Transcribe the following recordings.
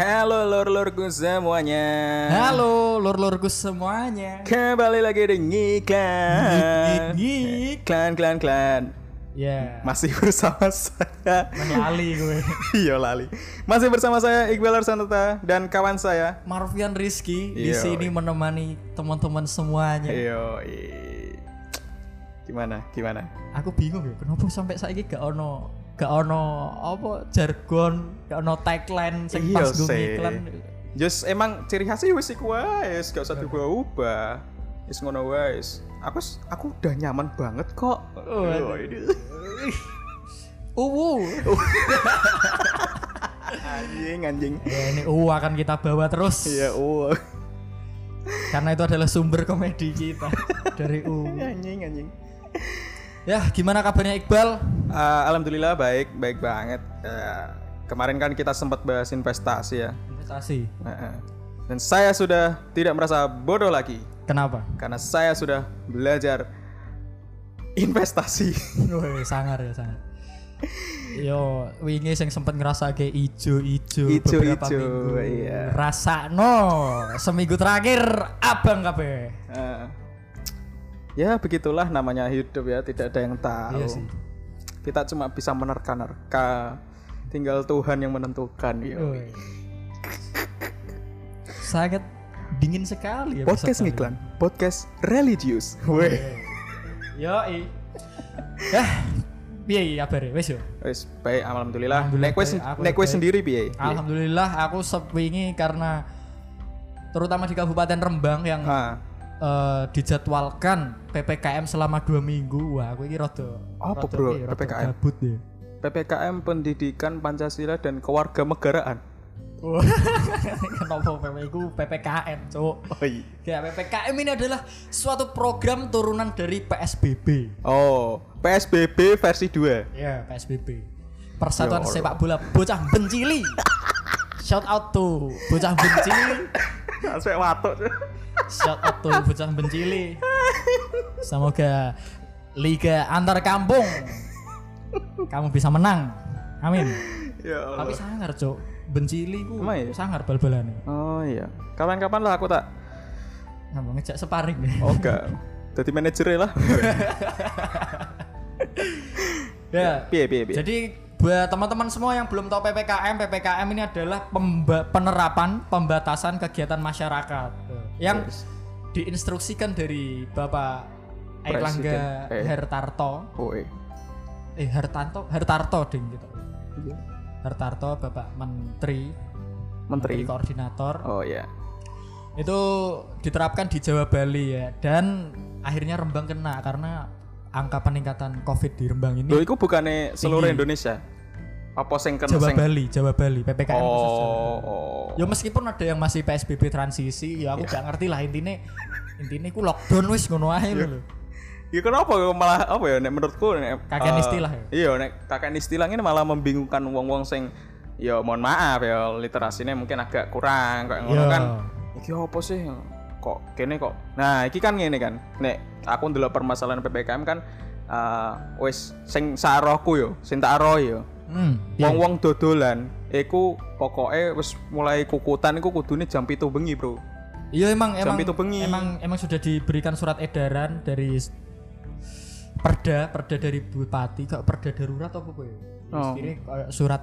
Halo lor-lorku semuanya. Halo lur-lurku semuanya. Kembali lagi di ngiklan. Ngik. Klan klan. Ya, Masih bersama saya. lali gue. Iya lali. Masih bersama saya Iqbal Arsanata dan kawan saya. Marvian Rizky di Iya. sini menemani teman-teman semuanya. Iyo. Gimana? Gimana? Aku bingung ya, kenapa sampai saiki gak ono gak ono apa jargon, gak ono tagline sing Iya pas gue iklan. Just emang ciri khasnya wis iku wae, wis gak usah diubah-ubah. Wis ngono wae. wis. Aku aku udah nyaman banget kok. Oh, Oh, ini. Uwu. anjing anjing. ya ini uwu akan kita bawa terus. Iya, oh. Karena itu adalah sumber komedi kita dari uwu. anjing anjing. Ya, gimana kabarnya Iqbal? Eh, Alhamdulillah baik, baik banget. Eh, kemarin kan kita sempat bahas investasi ya. Investasi. Heeh. Dan saya sudah tidak merasa bodoh lagi Kenapa? karena saya sudah belajar investasi. Woi, sangar ya sangar. Yo, wingi sing sempet ngerasa kayak ijo-ijo beberapa minggu. iya. Rasa no, seminggu terakhir abang kabeh. Eh, ya begitulah namanya hidup ya, tidak ada yang tahu. Iya sih. Kita cuma bisa menerka-nerka. Tinggal Tuhan yang menentukan. ya. Sangat dingin sekali ya. Podcast ngiklan, podcast religius. Weh. Yo, i. Ya, piye kabar wis yo? Wes baik alhamdulillah. Nek aku nek baik. sendiri piye? Alhamdulillah aku sepingi karena terutama di Kabupaten Rembang yang Ah, eh, dijadwalkan PPKM selama dua minggu. Wah, aku ini rada Apa, rada bro, rada PPKM? Gabut deh. PPKM Pendidikan Pancasila dan Kewarganegaraan. Wah, Kenapa PPKM PPKM, Cuk? Oh iya. Ya, PPKM ini adalah suatu program turunan dari PSBB. Oh, PSBB versi 2. Ya, PSBB. Persatuan Ya. Sepak Bola Bocah Bencili. Shout out to Bocah Bencili. Sampai watuk. Shout out to Bocah Bencili. Semoga Liga Antar Kampung kamu bisa menang. Amin. ya Allah. Tapi sangar, Cuk. Bencili ku iya? sangar bal-balane. Oh iya. Kapan-kapan lah aku tak. Ngomong ngejak sparring deh. Oh enggak. Jadi manajer lah. Ya. Piye piye piye. Jadi buat teman-teman semua yang belum tahu PPKM, PPKM ini adalah pemba- penerapan pembatasan kegiatan masyarakat yang Yes. diinstruksikan dari Bapak Presiden. Eh. Hertarto. Oh iya. Eh Hartanto, Hartarto ding gitu. Iya. Hartarto Bapak Menteri, Menteri. Koordinator. Oh iya. Itu diterapkan di Jawa Bali ya dan akhirnya Rembang kena karena angka peningkatan Covid di Rembang ini Loh, iku bukannya seluruh Tinggi. Indonesia? Apa sing kena Jawa sing Bali, Jawa Bali, PPKM khusus Jawa Bali. Oh, oh. Ya meskipun ada yang masih PSBB transisi, ya aku gak ngerti lah intinya intinya ku lockdown wis ngono ae lho. Ya kenapa malah apa ya nek menurutku nek Kakek eh, istilah ya? Iya nek kakek istilah ini malah membingungkan wong-wong sing ya mohon maaf ya literasinya mungkin agak kurang kayak ngono Iya. kan. Iki apa sih kok kene kok. Nah, iki kan ngene kan. Nek aku ndelok permasalahan PPKM kan eh wis sing sarohku yo, sing tak yo. Hmm. iya. Wong-wong dodolan iku pokoke wis mulai kukutan iku kudune jam 7 bengi, Bro. Iya emang Jam emang itu bengi. emang emang sudah diberikan surat edaran dari perda perda dari bupati kok perda darurat apa apa ya? Oh. Kayak surat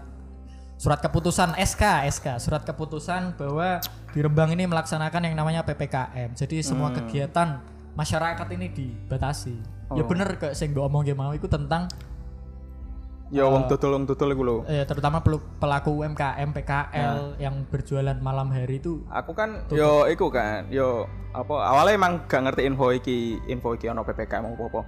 surat keputusan SK SK surat keputusan bahwa di Rembang ini melaksanakan yang namanya PPKM. Jadi semua kegiatan masyarakat ini dibatasi. Ya Oh. bener kayak sing mbok omongke mau itu tentang Ya wong dodol wong dodol iku lho. eh, terutama pelaku UMKM PKL yang berjualan malam hari itu Aku kan yo iku kan, yo apa awalnya emang gak ngerti info iki, info iki ono PPKM apa apa.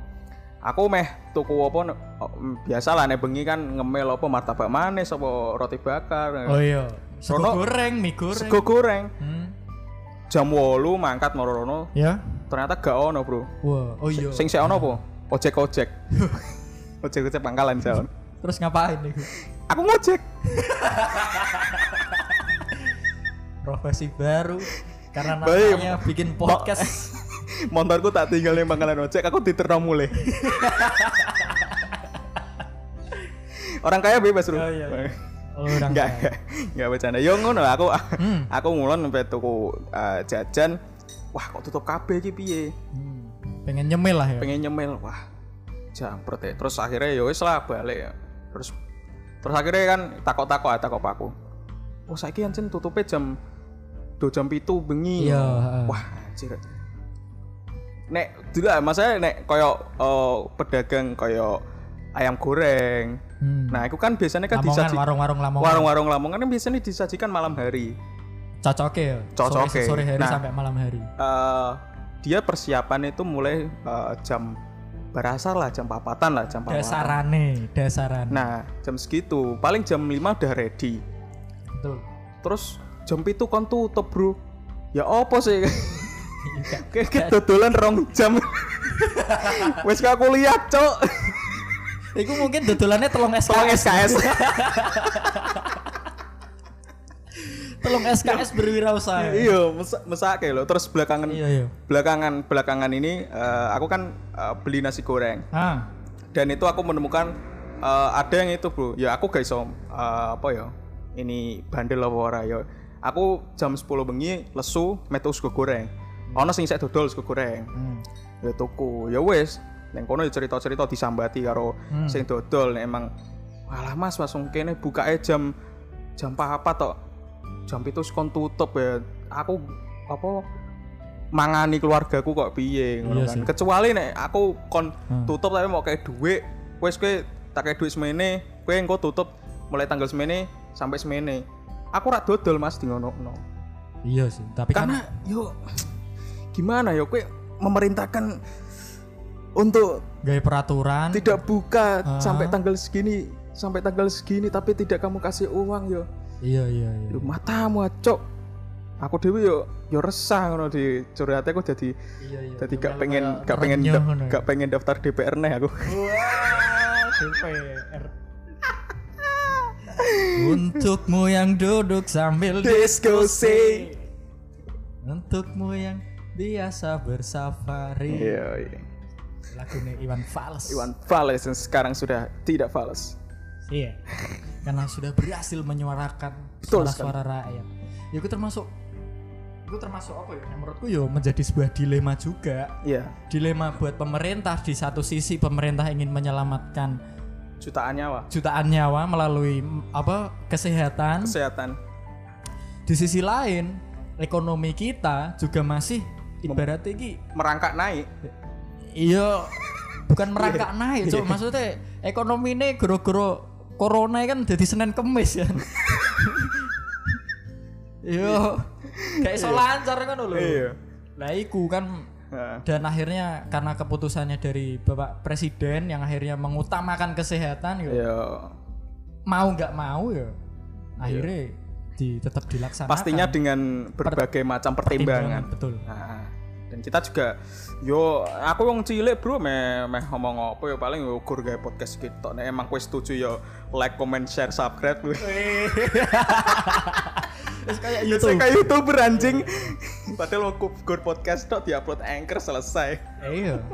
Aku meh tuku apa oh, biasa lah nek bengi kan ngemil apa martabak manis apa roti bakar. oh iya sego goreng mie goreng Sego goreng. Hmm. Jam 8 mangkat moro-rono. ya Ternyata gak ono, Bro. wah oh iya Sing sik ono apa? Ojek-ojek. Ojek-ojek pangkalan jalan. terus ngapain nih Aku ngojek. profesi baru karena namanya bikin podcast Motorku tak tinggal di pangkalan ojek, aku diterno mulai. Orang kaya bebas, Bro. Oh, iya. Oh, orang Enggak, kaya. bercanda. Yo ngono aku Hmm. aku ngulon sampai tuku eh, jajan. Wah, kok tutup kabeh iki piye? Hmm. Pengen nyemil lah ya. Pengen nyemil. Wah. Jampret ya. Terus akhirnya ya wis lah balik ya. Terus terus akhirnya kan takok-takok ah, takok aku. Wah, saiki anjen tutupnya jam do jam pitu bengi. Iya. Wah, anjir. Nek dulu maksudnya nek koyo eh, pedagang koyo ayam goreng. Hmm. Nah, itu kan biasanya kan Lamongan, disaji warung-warung Lamongan. warung-warung Lamongan kan biasanya disajikan malam hari. Cocoknya ya. Cocoknya. Sore, sore hari Nah. sampai malam hari. Eh, dia persiapan itu mulai eh, jam berasar lah jam papatan lah jam papatan. Dasarane, dasarane. Nah jam segitu paling jam 5 udah ready. Betul. Terus jam itu kan tutup bro. Ya apa sih? Kayak kayak dodolan rong jam. Wes gak kuliah cok. Iku mungkin dodolannya telung SKS. Tolong SKS. telung SKS berwirausaha. iya, mesak mesake loh. Terus belakangan Iya, iya. belakangan belakangan ini eh, aku kan eh, beli nasi goreng. Ah, dan itu aku menemukan eh, ada yang itu bro ya aku guys om eh, apa ya ini bandel apa ora ya aku jam 10 bengi lesu metu sego goreng ono sing saya dodol sego goreng hmm. ya tuku. Ya wes neng kono ya cerita-cerita disambati karo Hmm. sing dodol. Nek emang walah mas langsung kene bukae jam jam apa tok. Jam itu kon tutup ya. Aku apa mangani keluargaku kok piye? Ngono Iya kan. sih. kecuali nek aku kon Hmm. tutup tapi mau kayak duit wes kowe tak kayak duit semene kowe engko tutup mulai tanggal semene sampai semene. Aku rak dodol mas di ngono Iya sih, tapi karena kan yo gimana yo kowe memerintahkan untuk gaya peraturan tidak buka Ah. sampai tanggal segini sampai tanggal segini tapi tidak kamu kasih uang yo Iya, iya, iya. yo matamu acok aku dewi yo yo resah ngono di curhat aku jadi Iya, iya. jadi gak pengen gak pengen da- ya. gak pengen daftar DPR nih aku Wah, DPR. Untukmu yang duduk sambil Diskusi. Untukmu yang biasa bersafari. iya iya Lagunya Iwan Fals. Iwan Fals yang sekarang sudah tidak Fals Iya. Karena sudah berhasil menyuarakan Betul suara-suara rakyat. Ya itu termasuk itu termasuk apa ya? Yang menurutku yo menjadi sebuah dilema juga. iya Dilema buat pemerintah di satu sisi pemerintah ingin menyelamatkan jutaan nyawa jutaan nyawa melalui apa kesehatan. kesehatan Di sisi lain ekonomi kita juga masih ibaratnya iki merangkak naik iya bukan merangkak naik, Cuk. Maksudnya ekonomi ini goro-goro corona kan jadi Senin Kemis ya. Iya. Kayak iso lancar kan lho. Iya. Lah iku kan Nah, dan akhirnya karena keputusannya dari Bapak Presiden yang akhirnya mengutamakan kesehatan yo iya mau nggak mau ya akhirnya di, tetap dilaksanakan. Pastinya dengan berbagai macam pertimbangan. betul. Nah, dan kita juga yo aku wong cilik bro meh meh ngomong apa ya paling yo ukur gawe podcast kita nek emang kowe setuju yo like comment share subscribe. Terus kayak YouTube. kayak youtuber anjing. Padahal mau ukur podcast tok diupload anchor selesai. Iya.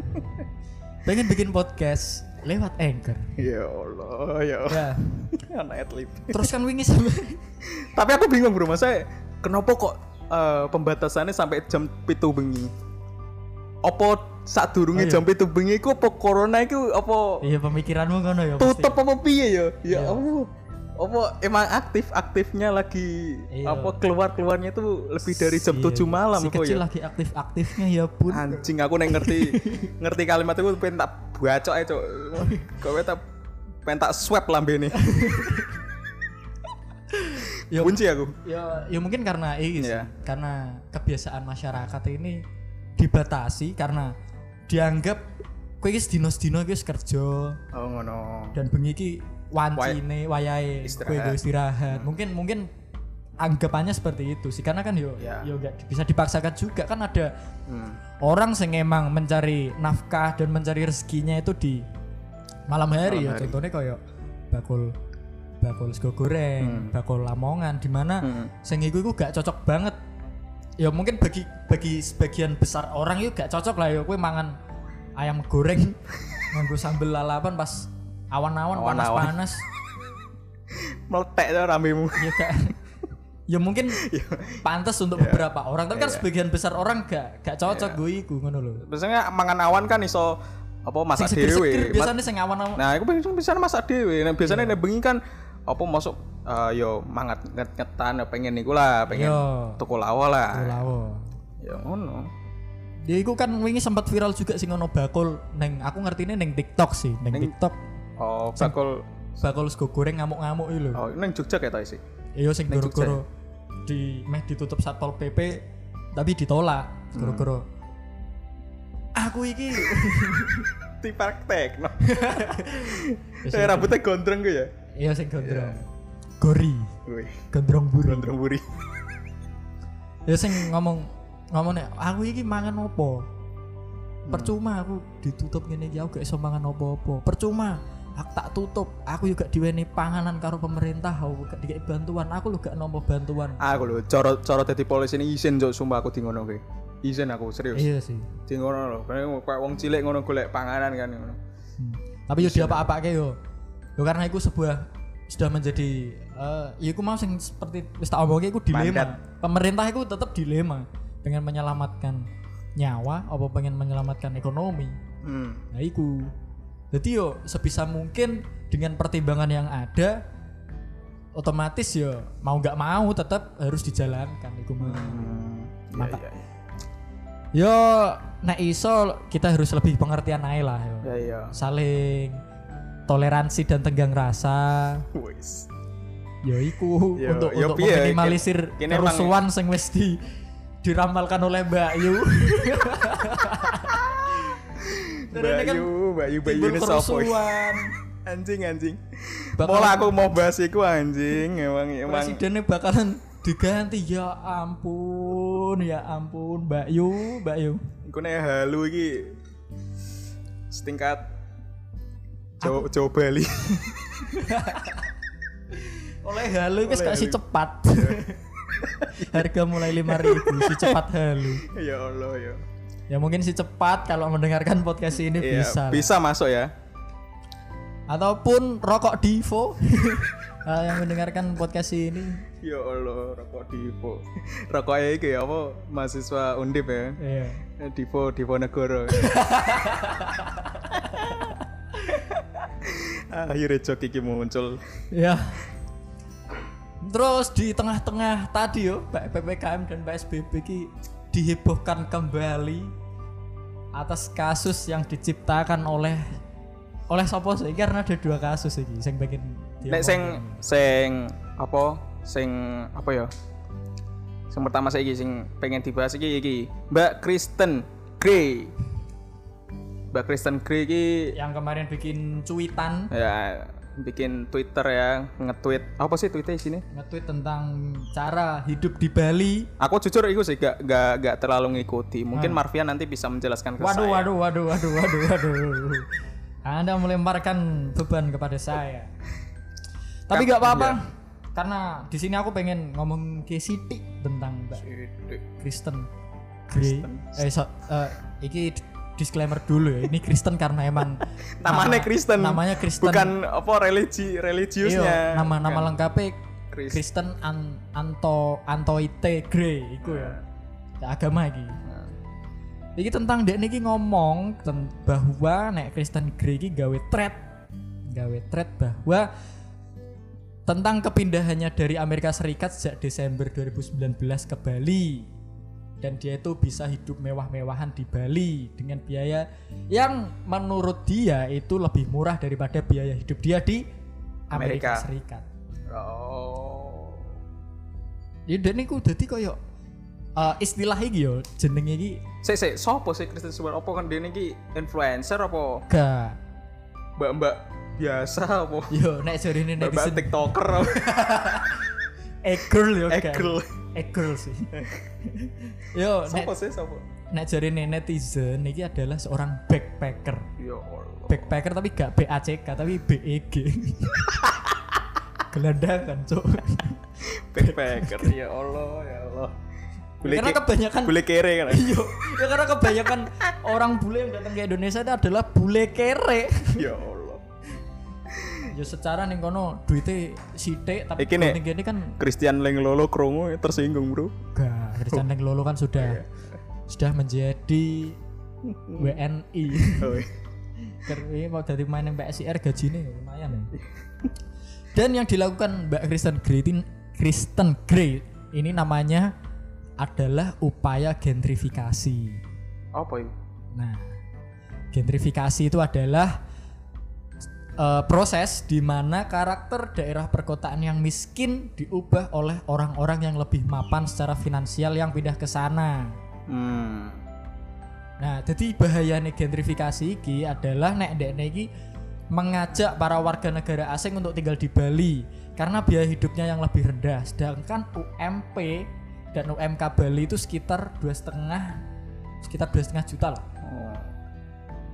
Pengen bikin podcast lewat anchor. Ya Allah ya. Ya. Anak terus kan wingi sampai tapi aku bingung bro. Masa kenapa kok eh, pembatasannya sampai jam pitu bengi? Opo saat durunge Oh, iya. jam pitu bengi iku apa corona iku apa iya pemikiranmu kan ya tutup apa piye ya? Ya Iya. Allah. Apa emang aktif aktifnya lagi Iya. apa keluar keluarnya tuh lebih dari jam Iya, 7 malam si kok kecil ya lagi aktif aktifnya ya pun anjing aku neng ngerti ngerti kalimat itu pengen tak bacok aja cok. Kowe tak pengen tak swab lambe nih Ya, kunci aku ya ya mungkin karena ini sih. Iya. karena kebiasaan masyarakat ini dibatasi karena dianggap kowe iki dino-dino iki wis kerja oh ngono dan bengi iki wancine wayahe kowe Istirahat. istirahat. Mungkin mungkin anggapannya seperti itu sih karena kan yo Ya. yo gak bisa dipaksakan juga kan ada hmm. orang yang emang mencari nafkah dan mencari rezekinya itu di malam hari Malam ya hari. contohnya kayak bakul bakul sego goreng, bakul lamongan di mana Hmm. sing iku iku gak cocok banget. Ya mungkin bagi bagi sebagian besar orang itu gak cocok lah ya kowe mangan ayam goreng nganggo sambel lalapan pas awan-awan panas-panas. meletek tuh rambemu ya gak ya mungkin pantas untuk beberapa orang tapi kan Iya. sebagian besar orang gak gak cocok gue iku ngono lho Biasanya mangan awan kan iso apa masak dhewe. Biasanya sing awan-awan Nah, aku pengen bisa masak dhewe. Nah, biasanya Iya. nek bengi kan apa masuk eh, yo mangat nget-ngetan pengen niku lah, pengen Yo. tuku lawa lah. lawo Ya ngono. dia iku kan wingi sempat viral juga sing ngono bakul neng aku ngertine neng TikTok sih neng TikTok Oh, bakul bakul sego goreng ngamuk-ngamuk lho Oh, nang Jogja kayak tau sih. iya sing Neng goro-goro di meh ditutup satpol pp tapi ditolak goro-goro aku iki Di praktek. No. Saya rambutnya gondrong gue ya. Iya sing gondrong. Gori. Wih, gondrong buru gondrong buri. ya sing ngomong ngomong nek aku iki mangan opo percuma aku ditutup ngene iki aku gak iso mangan opo-opo percuma aku tak tutup. Aku juga diweni panganan karo pemerintah aku gak dikei bantuan. Aku lu gak nomor bantuan. Aku lho, cara cara dadi polisi ini izin jok sumpah aku di ngono. Izin aku serius. iya sih. Di ngono lho, kayak wong cilik ngono golek panganan kan ngono. Hmm. tapi yo dia apa-apa ke yo yo karena itu sebuah sudah menjadi eh ya iku mau sing seperti wis tak omongke iku dilema pemerintah itu tetap dilema pengen menyelamatkan nyawa apa pengen menyelamatkan ekonomi Hmm. Nah iku Jadi yo sebisa mungkin dengan pertimbangan yang ada otomatis yo mau nggak mau tetap harus dijalankan iku mau. Hmm. Maka- iya, iya. Yo nek iso kita harus lebih pengertian aja lah yo. Ya iya. Saling toleransi dan tenggang rasa. Wis. Yo iku Yo, untuk yo untuk piye, meminimalisir kerusuhan sing wis di diramalkan oleh Mbak Yu. Dan ini kan Bayu timbul ini sopo? kerusuhan. Anjing, anjing. Bakal- Pola aku mau bahas iku anjing, emang emang. Presidennya bakalan diganti ya ampun ya ampun Mbak Yu Mbak Yu Iku nek halu iki setingkat Jawa, Jawa Bali. oleh halu Oleh kasih halu. cepat harga mulai 5000 si cepat halu ya Allah ya. ya mungkin si cepat kalau mendengarkan podcast ini Iya, bisa lah. bisa masuk ya. ataupun rokok Divo yang mendengarkan podcast ini Ya Allah, rokok Divo. Rokoknya iki apa? Mahasiswa Undip ya. iya Divo, Divo Negoro. Akhirnya jok iki muncul. ya terus di tengah-tengah tadi yo Mbak PPKM dan PSBB ki dihebohkan kembali atas kasus yang diciptakan oleh oleh sopo sih karena ada dua kasus iki sing pengen Nek sing sing apa? Sing apa ya? Sing pertama saya sing pengen dibahas iki iki Mbak Kristen Grey. Mbak Kristen Grey iki yang kemarin bikin cuitan ya bikin Twitter ya, nge-tweet. Apa sih tweetnya di sini? nge-tweet tentang cara hidup di Bali Aku jujur itu sih gak, gak, gak terlalu ngikuti. Mungkin Marvian nanti bisa menjelaskan ke waduh saya. waduh waduh waduh waduh waduh Anda melemparkan beban kepada saya tapi nggak apa-apa iya. karena di sini aku pengen ngomong ke Siti tentang Mbak. Kristen Grey. Eh, so, eh, iki disclaimer dulu ya. Ini Kristen karena emang Namanya nama- Kristen. Namanya Kristen. Bukan apa religi religiusnya. Iya, nama nama Bukan. lengkapnya Kris- Kristen An Anto Antoite Grey iku ya. Ya, agama iki. Iki tentang dek niki ngomong bahwa nek Kristen Grey iki gawe thread gawe thread bahwa tentang kepindahannya dari Amerika Serikat sejak Desember 2019 ke Bali dan dia itu bisa hidup mewah-mewahan di Bali dengan biaya yang menurut dia itu lebih murah daripada biaya hidup dia di Amerika, Amerika. Serikat. Oh. Ya dan niku dadi koyo uh, istilah iki yo jenenge iki Sik sik, sopo sih Kristen Stewart? Apa kan dia ini influencer apa gak mbak-mbak biasa apa? yo nek jarine Mbak netizen TikToker apa? e-girl yo gak. Egel. E-girl sih. yo Sopo sih sopo? nek jarine netizen iki adalah seorang backpacker. Ya Allah. Backpacker tapi gak BACK tapi BEG. Gelandangan, Cuk. Backpacker. ya Allah, ya Allah. Bule Karena ke- kebanyakan bule kere kan. Iya, ya karena kebanyakan orang bule yang datang ke Indonesia itu adalah bule kere. ya Allah. Ya secara ning kono duitnya sithik tapi Iki nek- ning kene kan Christian Lenglolo krungu tersinggung, Bro. Enggak, Christian Leng Lolo kan sudah sudah menjadi WNI. Oh, Karena mau dari main yang PSIR gajinya lumayan ya. Dan yang dilakukan Mbak Kristen Grey ini Kristen Grey ini namanya adalah upaya gentrifikasi. Apa itu? Nah, gentrifikasi itu adalah eh, proses di mana karakter daerah perkotaan yang miskin diubah oleh orang-orang yang lebih mapan secara finansial yang pindah ke sana. Hmm. Nah, jadi bahayanya gentrifikasi iki adalah nek ndekne iki mengajak para warga negara asing untuk tinggal di Bali karena biaya hidupnya yang lebih rendah. Sedangkan UMP dan UMK Bali itu sekitar dua setengah sekitar dua setengah juta lah. Oh.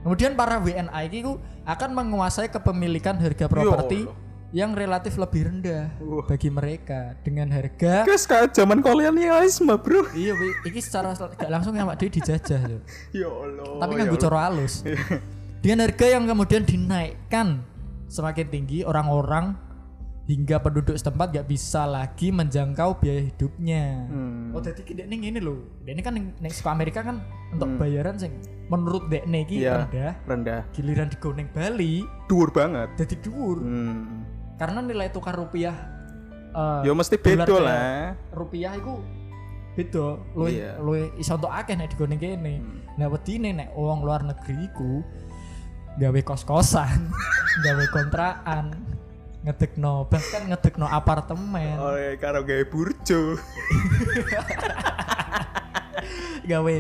Kemudian para WNA ini ku akan menguasai kepemilikan harga properti yang relatif lebih rendah Wah. bagi mereka dengan harga Guys, kayak zaman kolonialisme, Bro. iya ini secara gak langsung yang dia dijajah loh. Ya Allah. tapi ya kan gue Allah. coro halus dengan harga yang kemudian dinaikkan semakin tinggi orang-orang hingga penduduk setempat gak bisa lagi menjangkau biaya hidupnya Hmm. oh jadi dek ning ini loh dek ini kan ning Seko Amerika kan untuk bayaran sing menurut dek Hmm. Iya. rendah rendah. giliran di ning Bali Dhuwur banget. jadi dhuwur Hmm. karena nilai tukar rupiah eh, Ya mesti beda ke lah. rupiah itu beda lu Iya. lu iso untuk akeh nek digone kene nah wedine nek wong luar negeri iku gawe kos-kosan gawe kontrakan ngedekno bahkan ngedekno apartemen Oh, ya, karo gawe burjo. gawe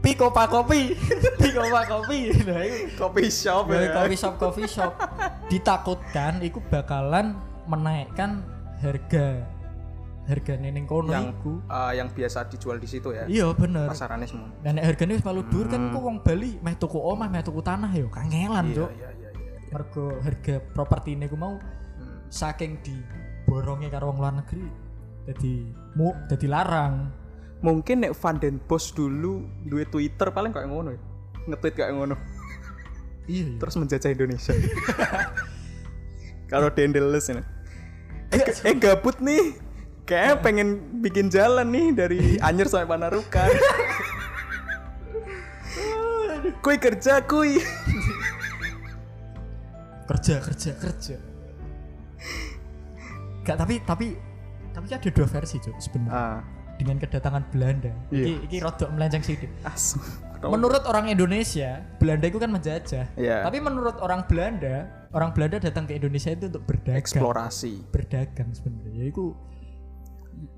piko pak kopi piko pak kopi nah Coffee shop ya. coffee shop coffee shop ditakutkan iku bakalan menaikkan harga harga ning kono yang iku eh, yang biasa dijual di situ ya. iya bener Pasarannya semua. dan harganya malu dur kan kok wong Bali meh tuku omah meh tuku tanah yo kangelan Iya, Cuk. iya, iya, iya. Mergo harga properti ini ku mau Hmm. saking di borongnya karo wong luar negeri jadi mu jadi larang Mungkin nek Van den Bos dulu duwe Twitter paling kayak ngono ya. Nge-tweet kayak ngono. iya iya Terus menjajah Indonesia. Kalau Dendeles ini. Eh, eh gabut nih. Kayak pengen bikin jalan nih dari Anyer sampai Panarukan. Kui kerja kui. Kerja kerja kerja Gak tapi tapi tapi ada dua versi Cuk sebenarnya Ah, dengan kedatangan Belanda Iya. iki iki rodok melenceng asem. menurut orang Indonesia Belanda itu kan menjajah Iya. tapi menurut orang Belanda orang Belanda datang ke Indonesia itu untuk berdagang eksplorasi. berdagang sebenarnya ya itu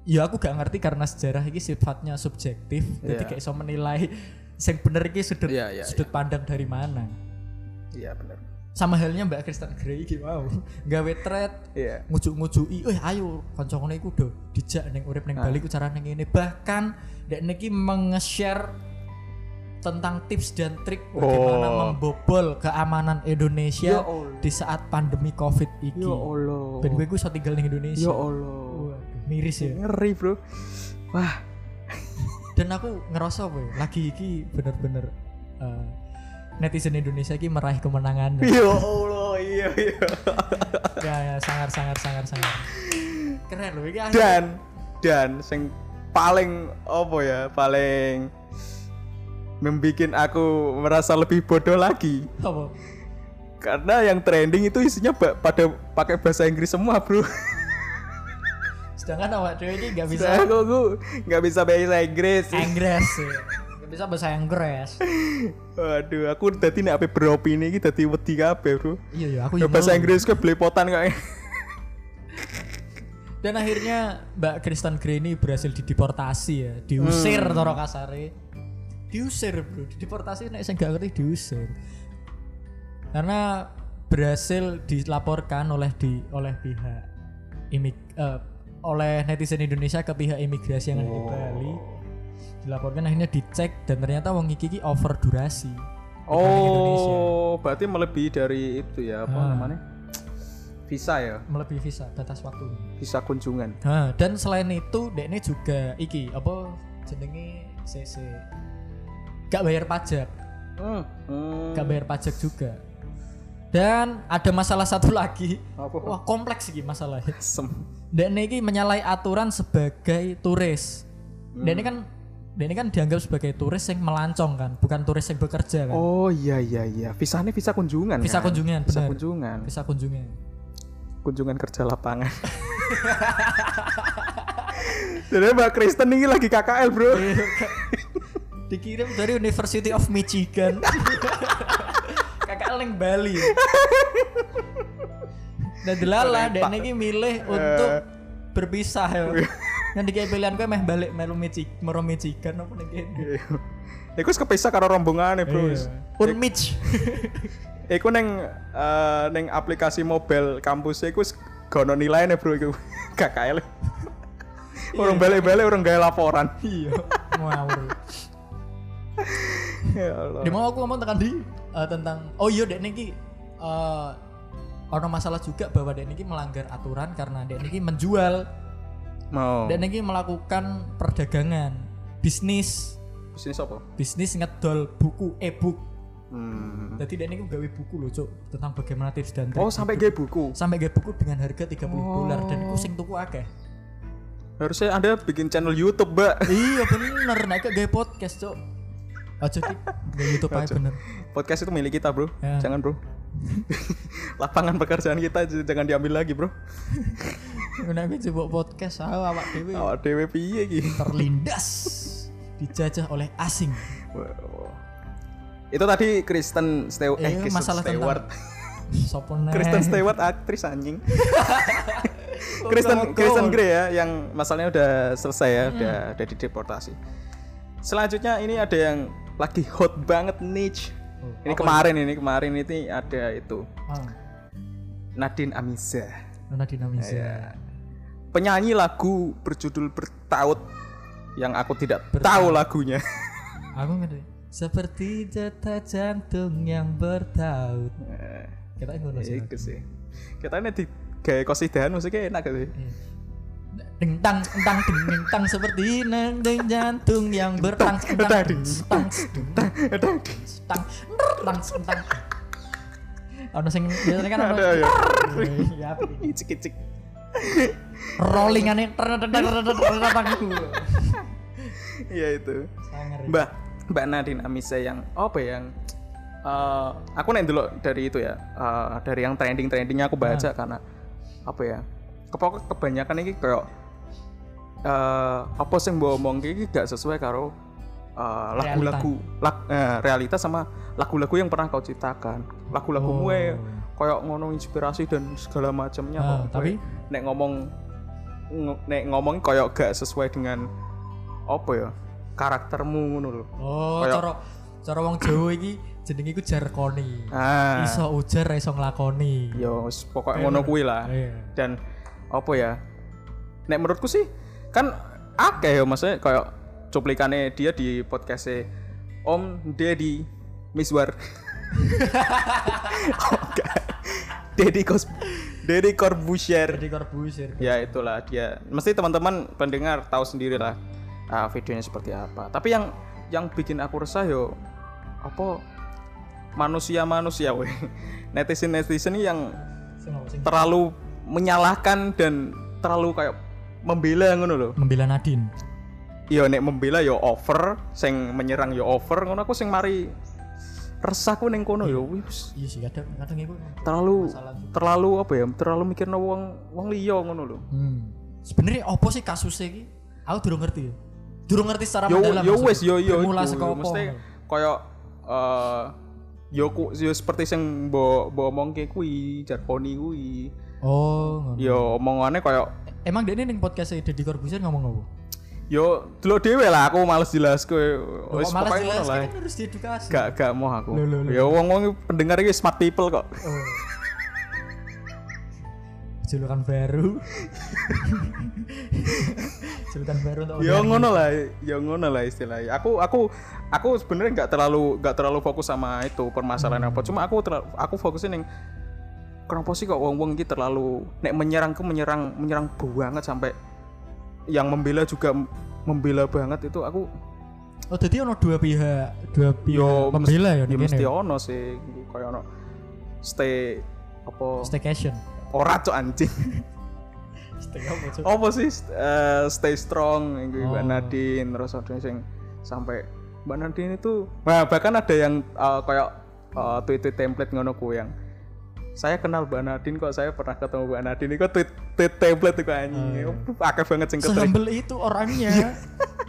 ya aku gak ngerti karena sejarah ini sifatnya subjektif jadi Iya. kayak iso menilai yang bener ini sudut Iya, iya, sudut pandang dari mana Iya benar. Sama halnya Mbak Kristen Grey iki wow gawe thread Iya. ngujuk-ngujuki eh ayo kanca-kanca iku do dijak ning urip ning Nah. Bali ku carane ngene bahkan dek niki menge-share tentang tips dan trik bagaimana Oh. membobol keamanan Indonesia Ya di saat pandemi Covid iki. Ya Allah. Ben gue iso tinggal ning Indonesia. Ya Allah. Waduh, miris ya. Ngeri, Bro. Wah, Dan aku ngerasa ya, lagi iki bener-bener eh, netizen Indonesia iki meraih kemenangan. ya Allah, iya iya. ya, ya, sangar sangar sangar sangar. Keren loh akhirnya- Dan dan sing paling apa ya, paling membikin aku merasa lebih bodoh lagi apa? karena yang trending itu isinya pada pakai bahasa Inggris semua bro Sedangkan awak cewek ini gak bisa aku nggak bisa bahasa Inggris Inggris ya. Bisa bahasa Inggris. waduh aku tadi nek ape beropini iki dadi wedi kabeh bro Iya ya, aku yang bahasa. Inggris ke belepotan kayak Dan akhirnya Mbak Kristen Grey ini berhasil dideportasi ya, diusir Hmm. toro kasare. Diusir, Bro. Dideportasi nek sing gak ngerti diusir. Karena berhasil dilaporkan oleh di oleh pihak imig eh, oleh netizen Indonesia ke pihak imigrasi yang ada di Bali. Dilaporkan akhirnya dicek dan ternyata wong iki iki over durasi. oh berarti melebihi dari itu ya apa Ah. namanya visa ya melebihi visa batas waktu. visa kunjungan Nah, dan selain itu Dekne juga iki apa jenenge CC gak bayar pajak, hmm. Hmm. gak bayar pajak juga. Dan ada masalah satu lagi. Apa? Wah, kompleks iki masalahnya. Sem. Ini menyalahi aturan sebagai turis. Dan ini kan ini kan dianggap sebagai turis yang melancong kan, bukan turis yang bekerja kan. Oh iya iya iya. Visanya visa kunjungan. Visa kan? kunjungan, Visa benar. kunjungan. Bisa kunjungan. Kunjungan kerja lapangan. Jadi Mbak Kristen ini lagi KKL bro. Dikirim dari University of Michigan. Kakak yang Bali. Dan delala dan ini milih untuk berpisah ya. Nanti kayak pilihan gue meh balik melu Michigan, mero Michigan apa nih kene. Iku wis kepisah karo rombongan bro. Iya. Unmich. Iku neng eh, neng aplikasi mobile kampus iku wis gono nilainya bro iku KKL. Orang balik-balik orang gaya laporan. Iya. Ngawur. ya Allah. Di mau aku ngomong tekan di eh, tentang oh iya dek niki eh ono masalah juga bahwa dek niki melanggar aturan karena dek niki menjual Mau. dek niki melakukan perdagangan bisnis Bisnis apa? bisnis ngedol buku e-book. Hmm. Jadi dek niki gawe buku loh, Cuk, tentang bagaimana tips dan trik. Oh sampai gaya buku. sampai gawe buku dengan harga 30 dolar dan iku sing tuku akeh. Harusnya anda bikin channel YouTube mbak. iya bener, nek gawe podcast, Cuk. Aja gawe YouTube aja bener. Podcast itu milik kita bro. Ya. Jangan bro. Lapangan pekerjaan kita jangan diambil lagi bro. Nek coba podcast ah, awak dhewe Awak dewe piye iki? terlindas dijajah oleh asing. Wow. Itu tadi Kristen Stewart. Iya, eh, Kristen masalah Stewart. Kristen Stewart aktris anjing. Kristen. Kristen Grey ya yang masalahnya udah selesai ya, Hmm. udah udah dideportasi. Selanjutnya ini ada yang lagi hot banget niche. Oh, Ini kemarin ini kemarin ini ada itu Ah, Nadine Amiza. Nona dinamisa. Ya. Penyanyi lagu berjudul Bertaut yang aku tidak tahu lagunya. Aku ngerti. Seperti detak jantung yang bertaut. Eh, Kita ngono sih. Sih. Kita ini di gaya kosidahan musiknya enak gitu. Tang ding ding tang seperti neng ding jantung yang bertang tang tang tang tang tang tang Ono sing biasanya kan ono ya. Icik-icik. rollingane Iya itu. Mbak Mbak Nadine Amisa yang apa ya, yang eh, aku nih dulu dari itu ya eh, dari yang trending trendingnya aku baca karena apa ya kepokok kebanyakan ini kayak eh, apa sih mbak omong ini gak sesuai karo eh, lagu-lagu lag- eh, realitas sama lagu-lagu yang pernah kau ciptakan lagu-lagu Oh. gue kayak ngono inspirasi dan segala macamnya Ah, kok. tapi? Gue nek ngomong ng- nek ngomong kayak gak sesuai dengan apa ya karaktermu ngono lho Oh, Kayak- cara cara wong Jawa iki jenenge iku jarkoni. ah Iso ujar iso nglakoni. yo wis pokoknya ngono kuwi lah Iya. dan apa ya nek menurutku sih kan akeh ya maksudnya kayak cuplikannya dia di podcastnya Om Deddy Miswar. Oke Deddy Kos Deddy Corbuzier Jadi Corbuzier. ya itulah dia. Mesti teman-teman pendengar tahu sendiri lah ah, videonya seperti apa. Tapi yang yang bikin aku resah yo apa? Manusia-manusia weh. Netizen netizen yang terlalu menyalahkan dan terlalu kayak membela ngono loh membela Nadine. yo nek membela yo over sing menyerang yo over ngono aku sing mari resahku ning kono yo wis Iya sih kadang kadang iku terlalu terlalu apa ya terlalu mikirno wong wong liya ngono loh Hmm. Sebenarnya apa sih kasusnya iki? Aku durung ngerti ya. Durung ngerti secara yo mendalam. yo wes yo yo iku. saka apa? mesti koyo eh yo ku yo seperti sing mbok mbok omongke kuwi jarponi kuwi Oh, ngono. yo omongane koyo Emang dia ning podcast Deddy Corbuzier ngomong apa? yo dulu dhewe lah aku males jelas kowe wis pokoknya jelas kan harus diedukasi. gak gak mau aku Loh, loh, loh. ya wong wong pendengar iki smart people kok Oh. Julukan baru. Julukan baru untuk ya ngono lah ya ngono lah istilahnya aku aku aku sebenarnya nggak terlalu nggak terlalu fokus sama itu permasalahan apa cuma aku terlalu, aku fokusin yang kenapa sih kok wong-wong ini terlalu nek menyerang ke menyerang menyerang banget sampai yang membela juga membela banget itu aku Oh, jadi ono dua pihak, dua pihak yo membela ya ya ning mesti kene. ono sih kayak ono stay apa Staycation. ora cok anjing Stay apa Cuk? apa sih eh, stay strong iku Mbak Oh. Nadine terus ada sing sampai Mbak Nadine itu nah, bahkan ada yang eh, kayak eh, tweet-tweet template ngono ku yang saya kenal Mbak Nadine kok saya pernah ketemu Mbak Nadine. Kok tweet, tweet template itu anjing. Akeh banget sing Sehumble itu orangnya.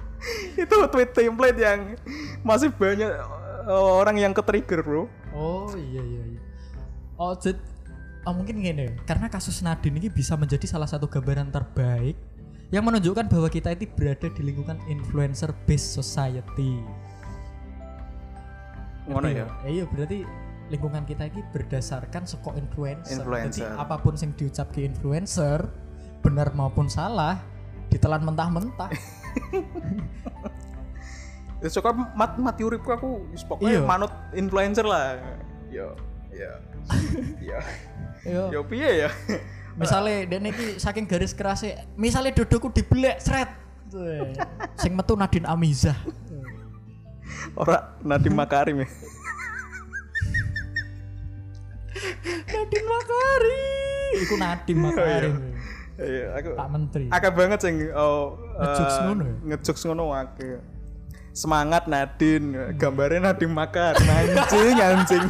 itu tweet template yang masih banyak eh, orang yang ketrigger bro. Oh iya iya iya. Oh, jad, oh mungkin gini, karena kasus Nadine ini bisa menjadi salah satu gambaran terbaik yang menunjukkan bahwa kita itu berada di lingkungan influencer based society. ngono ya? Eh, Iya, berarti lingkungan kita ini berdasarkan soko influencer. Influencer. Jadi apa pun yang diucap ke influencer, benar maupun salah, ditelan mentah-mentah. ya suka mat mati uripku aku pokoknya manut influencer lah yo yo yo Iya. yo piye ya Misalnya dia iki saking garis kerasnya, misalnya dodoku dibelek seret. Sing metu Nadine Amizah. ora Nadiem Makarim ya Nadine Makari. Iku Nadine Makarim. iya. Aku Pak Menteri. akeh banget sing oh eh, Ngejokes ngono ya? ngejokes ngono akeh. Semangat Nadine. Gambarnya Nadiem Makarim anjing anjing.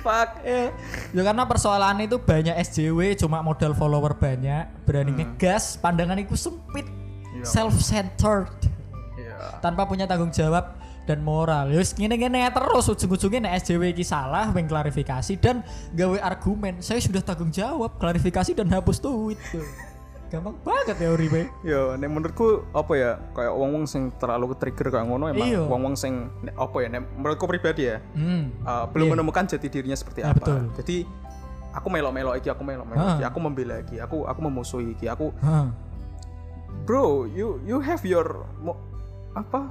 Fuck. Ya, ya karena persoalan itu banyak SJW cuma modal follower banyak, berani ngegas, pandangan itu sempit, Iya. self-centered, iya. Tanpa punya tanggung jawab dan moral. Yus ngene-ngene terus ujung-ujungnya nek SJW iki salah wing klarifikasi dan gawe argumen. Saya sudah tanggung jawab, klarifikasi dan hapus tweet. Tuh. Gampang banget ya uripe. Yo, nek menurutku apa ya kayak wong-wong sing terlalu ke-trigger kayak ngono emang Iya. wong-wong sing nek- apa ya nek menurutku pribadi ya Hmm. uh, belum menemukan jati dirinya seperti Ah, apa. betul. Jadi aku melok-melok iki, aku melok-melok Ah. iki, aku membela iki, aku aku memusuhi iki, aku Hah. bro, you you have your apa?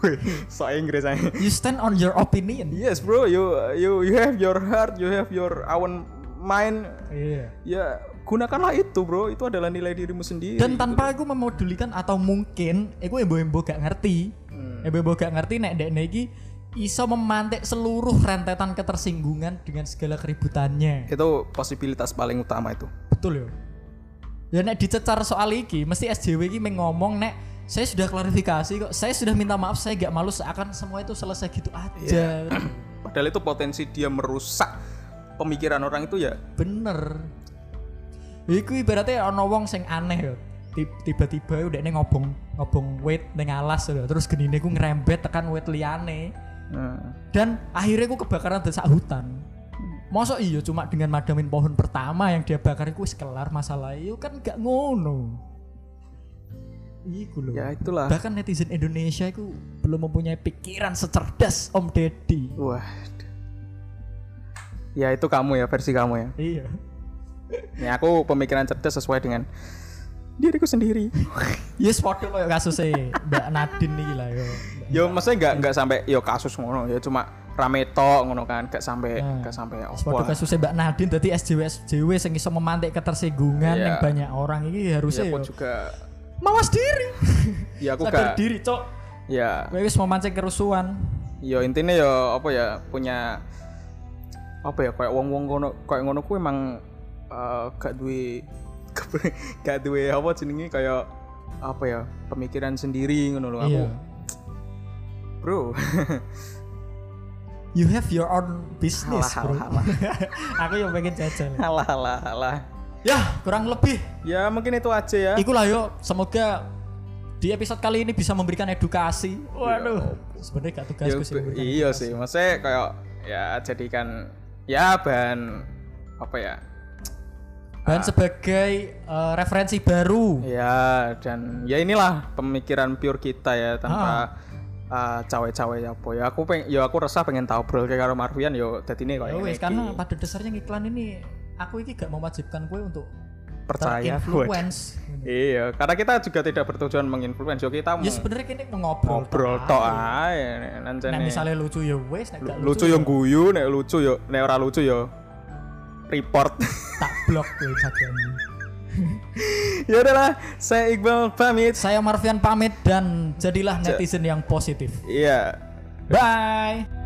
so Inggris aja. You stand on your opinion. yes, bro, you you you have your heart, you have your own mind. Iya. Ya, gunakanlah itu, bro. Itu adalah nilai dirimu sendiri. Dan tanpa aku memodulikan atau mungkin aku embo-embo gak ngerti. Hmm. Embo-embo gak ngerti nek ndek iki iso memantik seluruh rentetan ketersinggungan dengan segala keributannya. itu posibilitas paling utama itu. Betul ya. Ya nek dicecar soal iki mesti SJW iki mengomong nek saya sudah klarifikasi kok. Saya sudah minta maaf, saya gak malu seakan semua itu selesai gitu aja. Padahal itu potensi dia merusak pemikiran orang itu ya Bener. Iku ibaratnya ono wong sing aneh ya. Ti- Tiba-tiba udah ini ngobong ngobong weight ning alas lho. terus genine ku ngerembet tekan weight liyane. nah, Dan akhirnya ku kebakaran desak hutan. Masa iya cuma dengan madamin pohon pertama yang dia bakar itu wis kelar masalah itu kan gak ngono. Iku loh. ya itulah. Bahkan netizen Indonesia itu belum mempunyai pikiran secerdas Om Deddy. Wah. Ya itu kamu ya versi kamu ya. Iya. Nih aku pemikiran cerdas sesuai dengan diriku sendiri. Yes, podo kayak kasusnya Mbak Nadine nih lah yo. yo maksudnya nggak nggak sampai yo kasus ngono ya cuma rame tok ngono kan gak sampai Nah. gak sampai Podo apa. kasusnya Mbak Nadine tadi SJW SJW sing iso memantik ketersinggungan Iya. yang banyak orang ini Ya harusnya aku yo juga mawas diri. ya aku Sadar gak diri, Cok. ya Kowe wis memancing kerusuhan. yo intinya yo apa ya punya apa ya kayak wong-wong ngono kayak ngono ku emang eh, gak duwe gak duwe apa jenenge kayak apa ya pemikiran sendiri ngono lho aku. Iya. Bro. You have your own business, Alah, bro. alah, Aku yang pengen jajal. alah alah alah. Ya, kurang lebih. Ya mungkin itu aja ya. Ikulah yo, semoga di episode kali ini bisa memberikan edukasi. Waduh, sebenarnya gak Ya, tugasku sih. memberikan iya edukasi. sih, maksudnya kayak ya jadikan ya bahan apa ya? Dan sebagai eh, referensi baru. Ya dan ya inilah pemikiran pure kita ya Ah. tanpa uh, cawe-cawe ya ya aku peng ya aku resah pengen tahu bro kayak karo Marvian yo dadi ini Ya kayak wes, karena pada dasarnya iklan ini aku ini gak mewajibkan gue untuk percaya influence. Iya, karena kita juga tidak bertujuan menginfluence, yo kita mau Ya sebenarnya kini ngobrol. ngobrol tok ae. Nek nancene. misalnya lucu ya wes, nek gak lucu yo guyu, nek lucu yo nek ora lucu yo report. tak blok gue Instagramnya. ya udahlah, saya Iqbal pamit. Saya Marvian pamit dan jadilah netizen yang positif. Iya. Bye.